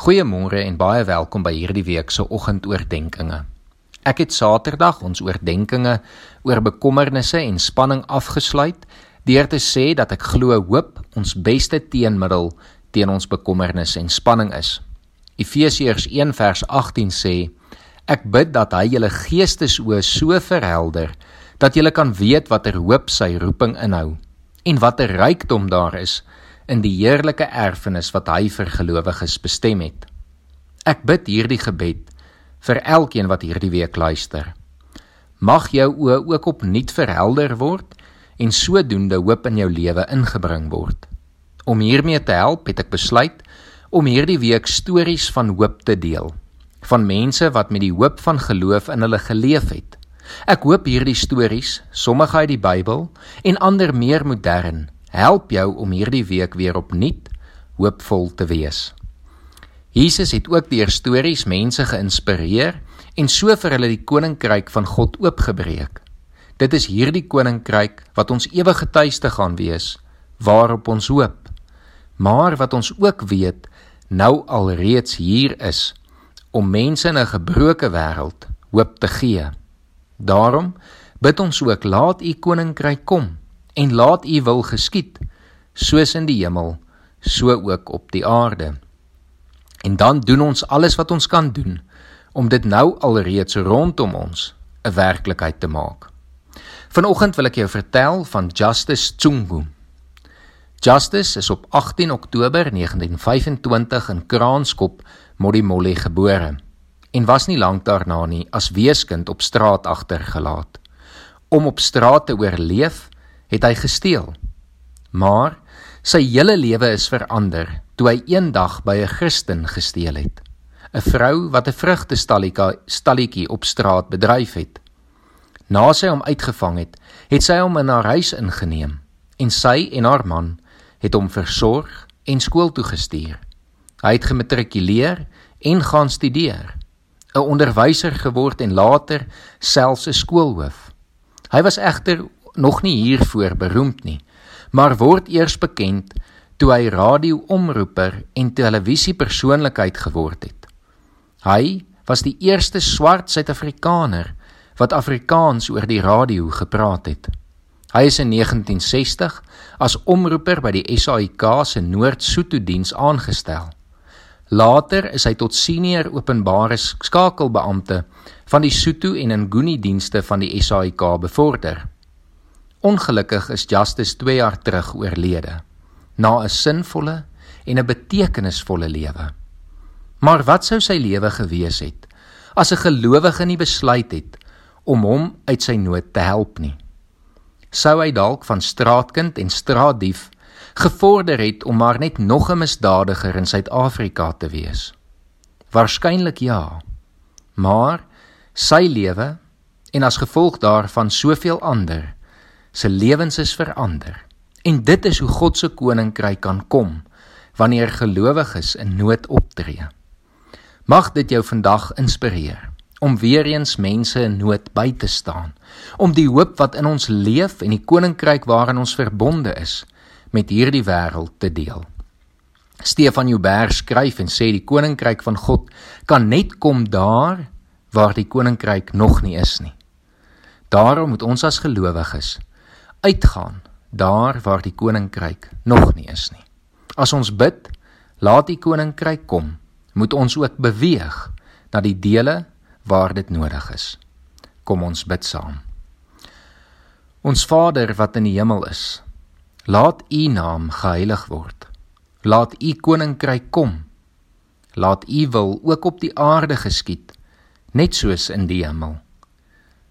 Goeiemôre en baie welkom by hierdie week se oggendoordenkings. Ek het Saterdag ons oordeenkings oor bekommernisse en spanning afgesluit deur te sê dat ek glo hoop ons beste teenmiddel teen ons bekommernis en spanning is. Efesiërs 1 vers 18 sê: Ek bid dat hy julle geestesoë so verhelder dat julle kan weet watter hoop sy roeping inhou en watter rykdom daar is in die heerlike erfenis wat hy vir gelowiges bestem het. Ek bid hierdie gebed vir elkeen wat hierdie week luister. Mag jou oë ook opnuut verhelder word en sodoende hoop in jou lewe ingebring word. Om hiermee te help, het ek besluit om hierdie week stories van hoop te deel van mense wat met die hoop van geloof in hulle geleef het. Ek hoop hierdie stories, sommige uit die Bybel en ander meer modern, help jou om hierdie week weer opnuut hoopvol te wees. Jesus het ook deur stories mense geïnspireer en so vir hulle die koninkryk van God oopgebreek. Dit is hierdie koninkryk wat ons ewige tuiste gaan wees, waarop ons hoop. Maar wat ons ook weet, nou alreeds hier is om mense in 'n gebroke wêreld hoop te gee. Daarom bid ons ook laat u koninkryk kom en laat u wil geskied soos in die hemel so ook op die aarde. En dan doen ons alles wat ons kan doen om dit nou alreeds rondom ons 'n werklikheid te maak. Vanoggend wil ek jou vertel van Justice Tsungu Justice is op 18 Oktober 1925 in Kraanskop Modimolle gebore en was nie lank daarna nie as weeskind op straat agtergelaat. Om op straat te oorleef het hy gesteel. Maar sy hele lewe is verander toe hy eendag by 'n Christen gesteel het. 'n Vrou wat 'n vrugtestalletjie op straat bedryf het. Na sy hom uitgevang het, het sy hom in haar huis ingeneem en sy en haar man het hom versorg en skool toe gestuur. Hy het gematrikuleer en gaan studeer. 'n Onderwyser geword en later selfs 'n skoolhoof. Hy was egter nog nie hiervoor beroemd nie, maar word eers bekend toe hy radio-omroeper en televisiepersoonlikheid geword het. Hy was die eerste swart Suid-Afrikaner wat Afrikaans oor die radio gepraat het. Hy is in 1960 as omroeper by die SAIK se Noord-Sotho diens aangestel. Later is hy tot senior openbare skakelbeampte van die Sotho en Nguni dienste van die SAIK bevorder. Ongelukkig is Justice 2 jaar terug oorlede na 'n sinvolle en 'n betekenisvolle lewe. Maar wat sou sy lewe gewees het as 'n gelowige nie besluit het om hom uit sy nood te help nie? Sou hy dalk van straatkind en straatdief gevorder het om maar net nog 'n misdadiger in Suid-Afrika te wees? Waarskynlik ja. Maar sy lewe en as gevolg daarvan soveel ander se lewens is verander. En dit is hoe God se koninkryk kan kom wanneer gelowiges in nood optree. Mag dit jou vandag inspireer om weer eens mense in nood by te staan, om die hoop wat in ons leef en die koninkryk waarin ons verbonde is met hierdie wêreld te deel. Stefan Joubert skryf en sê die koninkryk van God kan net kom daar waar die koninkryk nog nie is nie. Daarom moet ons as gelowiges uitgaan daar waar die koninkryk nog nie is nie. As ons bid, laat die koninkryk kom, moet ons ook beweeg na die dele waar dit nodig is. Kom ons bid saam. Ons Vader wat in die hemel is, laat U naam geheilig word. Laat U koninkryk kom. Laat U wil ook op die aarde geskied, net soos in die hemel.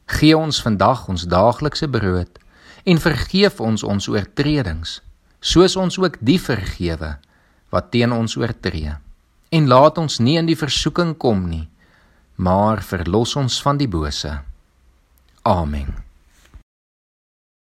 Gee ons vandag ons daaglikse brood en vergeef ons ons oortredings soos ons ook die vergewe wat teen ons oortree. En laat ons nie in die versoeking kom nie maar verlos ons van die bose. Amen